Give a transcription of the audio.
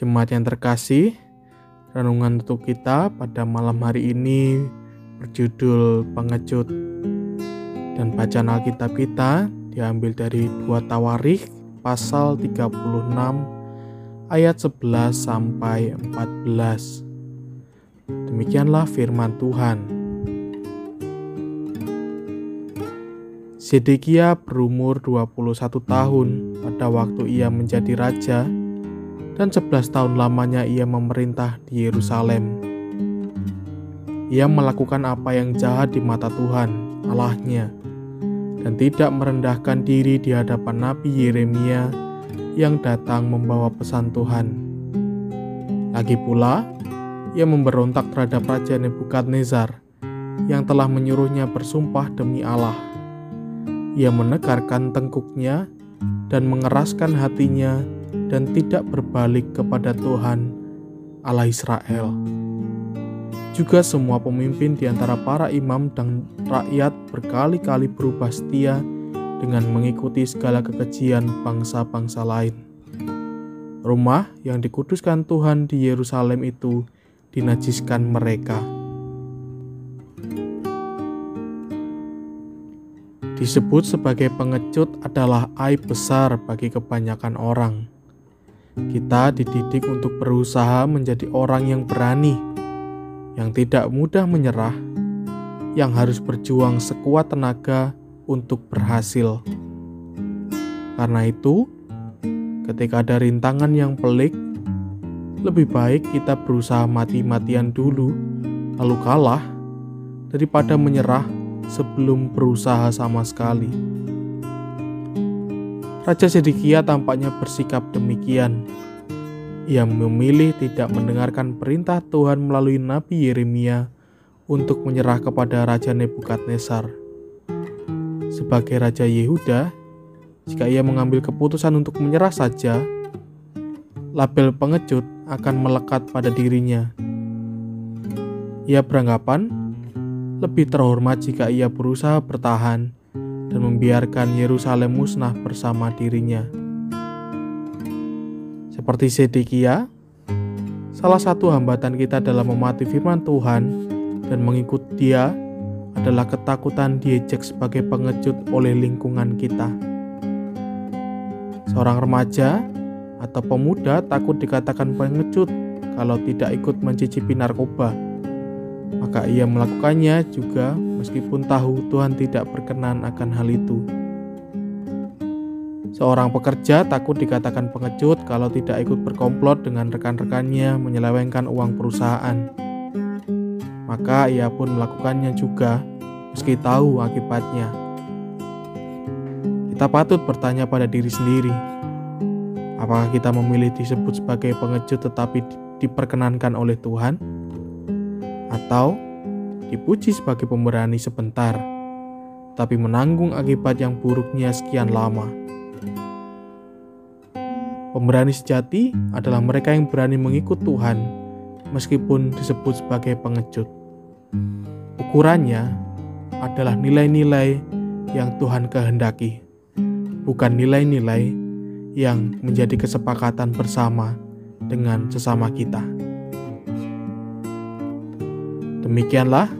Jemaat yang terkasih, renungan untuk kita pada malam hari ini berjudul pengecut dan bacaan Alkitab kita diambil dari 2 Tawarikh pasal 36 ayat 11 sampai 14. Demikianlah firman Tuhan. Sedekia berumur 21 tahun pada waktu ia menjadi raja dan 11 tahun lamanya ia memerintah di Yerusalem. Ia melakukan apa yang jahat di mata Tuhan, Allahnya, dan tidak merendahkan diri di hadapan Nabi Yeremia yang datang membawa pesan Tuhan. Lagi pula, ia memberontak terhadap Raja Nebukadnezar yang telah menyuruhnya bersumpah demi Allah. Ia menegarkan tengkuknya dan mengeraskan hatinya dan tidak berbalik kepada Tuhan Allah Israel. Juga semua pemimpin di antara para imam dan rakyat berkali-kali berubah setia dengan mengikuti segala kekejian bangsa-bangsa lain. Rumah yang dikuduskan Tuhan di Yerusalem itu dinajiskan mereka. Disebut sebagai pengecut adalah aib besar bagi kebanyakan orang. Kita dididik untuk berusaha menjadi orang yang berani, yang tidak mudah menyerah, yang harus berjuang sekuat tenaga untuk berhasil. Karena itu, ketika ada rintangan yang pelik, lebih baik kita berusaha mati-matian dulu, lalu kalah, daripada menyerah sebelum berusaha sama sekali. Raja Sedekia tampaknya bersikap demikian. Ia memilih tidak mendengarkan perintah Tuhan melalui Nabi Yeremia untuk menyerah kepada Raja Nebukadnezar. Sebagai Raja Yehuda, jika ia mengambil keputusan untuk menyerah saja, label pengecut akan melekat pada dirinya. Ia beranggapan lebih terhormat jika ia berusaha bertahan dan membiarkan Yerusalem musnah bersama dirinya. Seperti Sedekia, salah satu hambatan kita dalam memati firman Tuhan dan mengikut dia adalah ketakutan diejek sebagai pengecut oleh lingkungan kita. Seorang remaja atau pemuda takut dikatakan pengecut kalau tidak ikut mencicipi narkoba maka ia melakukannya juga meskipun tahu Tuhan tidak berkenan akan hal itu. Seorang pekerja takut dikatakan pengecut kalau tidak ikut berkomplot dengan rekan-rekannya menyelewengkan uang perusahaan. Maka ia pun melakukannya juga meski tahu akibatnya. Kita patut bertanya pada diri sendiri, apakah kita memilih disebut sebagai pengecut tetapi diperkenankan oleh Tuhan? atau dipuji sebagai pemberani sebentar, tapi menanggung akibat yang buruknya sekian lama. Pemberani sejati adalah mereka yang berani mengikut Tuhan, meskipun disebut sebagai pengecut. Ukurannya adalah nilai-nilai yang Tuhan kehendaki, bukan nilai-nilai yang menjadi kesepakatan bersama dengan sesama kita. Demikianlah